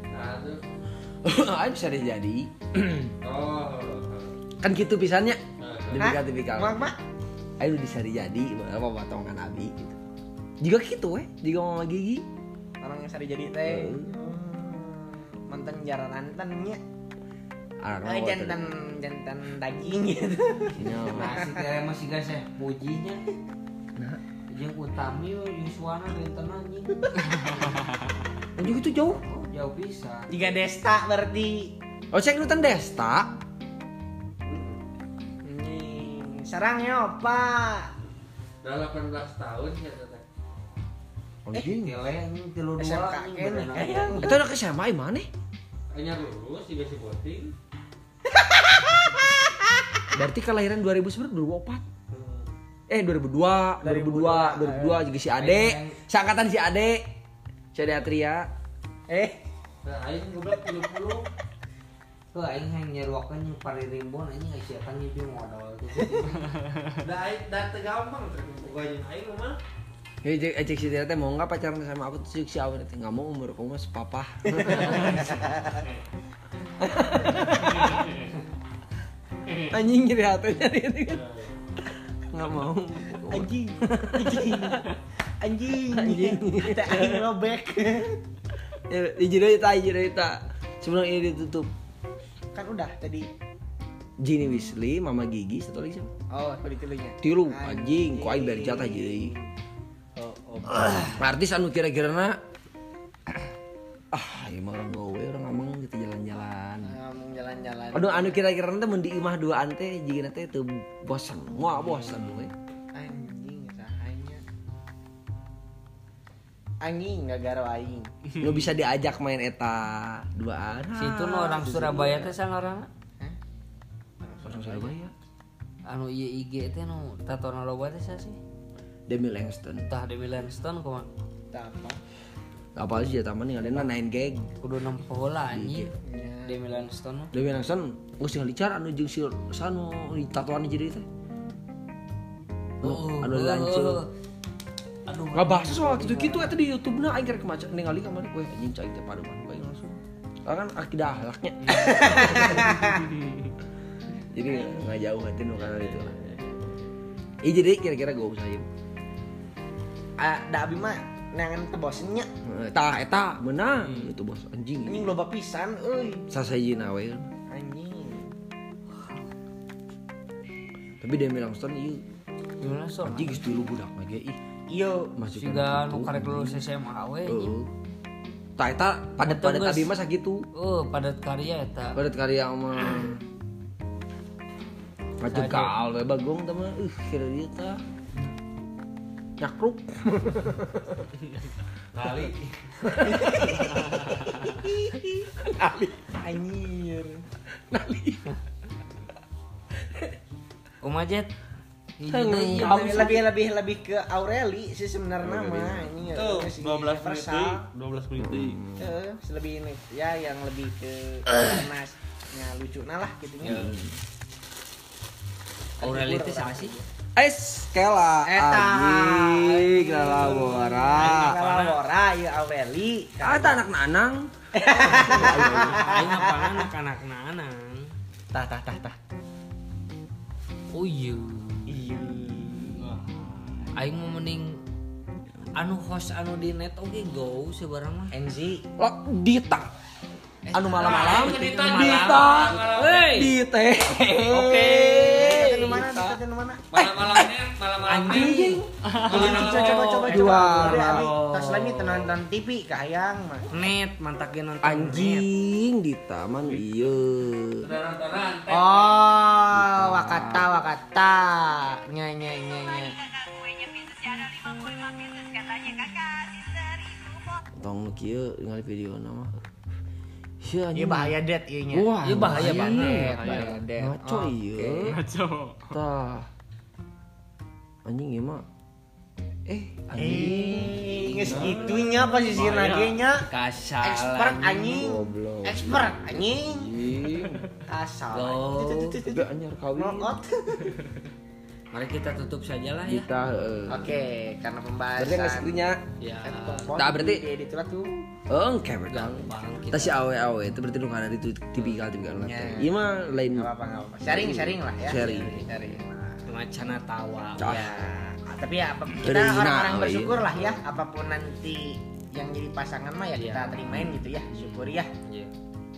Nah, tuh. aing bisa jadi Oh. kan gitu pisannya demi tipikal Mak mak. aing bisa jadi apa potongan abi gitu juga gitu weh juga mama gigi Orang yang sari jadi teh. Mantan jaran antennya. No, jantan jantan daging gitu. Ini mah. masih kira masih gak sih pujinya Nah. yang utami yang suara dan anjing Oh, juga itu jauh oh jauh bisa Jika Desta berarti oh cek nutan desta Anjing. Sarang ya, Pak. Udah 18 tahun ya teh. anjing Kele anjing tilu dua kene berenang. kayang. itu anak SMA mana Hanya lulus juga si boting. Berarti kelahiran 2009 2004 eh 2002 2002 2002 juga si Ade. Seangkatan si Ade. Si Ade Atria. Eh, Nah, aing goblok 30. Tuh aing yang nyeruakan yang pari rimbon anjing sia kan nyebi modal. Tuh. Da aing da teu gampang teh pokoknya aing mah. Ya, cek, cek si Tira teh mau nggak pacaran sama aku? Tuh si Awen teh nggak mau umur kamu mah sepapa. Anjing jadi hatinya dia kan. Nggak mau. anjing. Anjing. Anjing. Anjing. Robek. Ya, Ijiro itu, ijiro itu. Sebelum ini ditutup. Kan udah tadi. Gini Weasley, Mama Gigi, satu lagi siapa? Oh, tadi tilunya. Tilu, anjing, aing dari jatah jadi. Oh, oh. Artis anu kira-kira na ah, emang orang gawe orang ngomong gitu jalan-jalan. Jalan-jalan. Aduh, anu kira-kira nanti mun di imah dua ante jika nanti itu bosan, mau bosan we. Anjing sahanya. Anjing enggak garo aing. Lu bisa diajak main eta duaan. Situ nu orang Surabaya teh sana orang Orang Surabaya. anu ieu IG teh nu tatona loba teh sih. Demi Langston. Tah Demi Lanston kumaha? Tak apa. Apa sih ya taman yang ada nine gag. Kudu nempo heula anjing. Demi Lanston mah. Demi Langston geus tinggal dicar anu jeung si sanu di tatoan jadi teh. Oh, anu lancur. Aduh. Nggak bahas soal gitu gitu eta di YouTube na aing keur kemaca ningali kamari we anjing cai teh paduan bae langsung. Karena kan akidah ahlaknya. jadi nggak jauh hati nu kana itu. Ih jadi kira-kira gue usahim. Ah, da abi mah nangan ke bosnya. Tah eta menang itu bos anjing. Anjing loba pisan euy. Sasajina we. Anjing. Tapi Demi Langston ieu Demi Lanston. anjing geus tilu budak mah ge ih. Iyo. Masuk Siga nu karek lulus SMA we. Heeh. Tah eta padat-padat Betul, abi Gus. mah sakitu. Oh, padat karya eta. Padat karya mah. Macam kal we bagong teh mah. Uh, kira dia tah. Nyakruk. Kali. Anjir. Kumajet. Lebih lebih lebih lebih ke Aureli sih sebenarnya mah ini ya, Tuh, si 12 menit universal. deui, 12 menit deui. Eh, lebih ini ya yang lebih ke panasnya lucu nah lah gitu Ya. Aureli teh sama sih? Es kela Eta. anjing kela bora. Kalau Lora ya Aureli. Ah, eta anak nanang. Aing apa anak-anak nanang. Tah tah tah tah. Oh iya. Iya. Aing mau mending anu host anu di net oke go sebarang mah. NZ. Lo Dita. Anu malam-malam. Dita. Dita. Dita. Oke. Di mana? Di? Malam-malamnya, malam-malam Anjing. Coba coba coba Juara. Tas lagi nonton TV kahayang mah. Net mantakin nonton Anjing Dita man ieu. Oh, wakata wakata. Nya nya nya nya. Tong kieu ningali video nama. Iya anjing. bahaya det ieu nya. Wah, Iya bahaya banget. Bahaya det. Ngaco ieu. Ngaco. Tah. Anjing ieu mah Eh, Eh, geus gitunya posisi nagenya. kasar Expert anjing. Expert anjing. Loh. Tapi anyar kawin. Mari kita tutup saja lah ya Kita heeh. Oke, karena pembahasan. berarti ya Nah, berarti- di itu lah tuh. Oh, oke berarti. Kita si awe awe itu berarti lu ada itu tipikal tipikal Ya. Iya mah lain. Enggak enggak apa-apa. Sharing, sharing lah ya. Sharing. Sharing. Nah, macana tawa Cah. Ya, tapi ya apa- kita orang-orang bersyukur lah ya apa pun nanti yang jadi pasangan mah ya kita Iya. terimain gitu ya syukur ya Iya.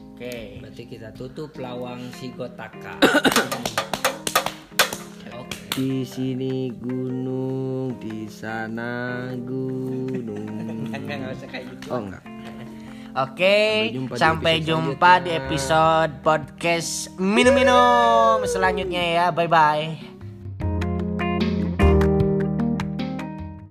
oke berarti kita tutup lawang si gotaka Di sini gunung, di sana gunung. enggak enggak usah kayak gitu Oh enggak. oke jumpa di sampai episode jumpa di episode podcast minum minum selanjutnya ya bye bye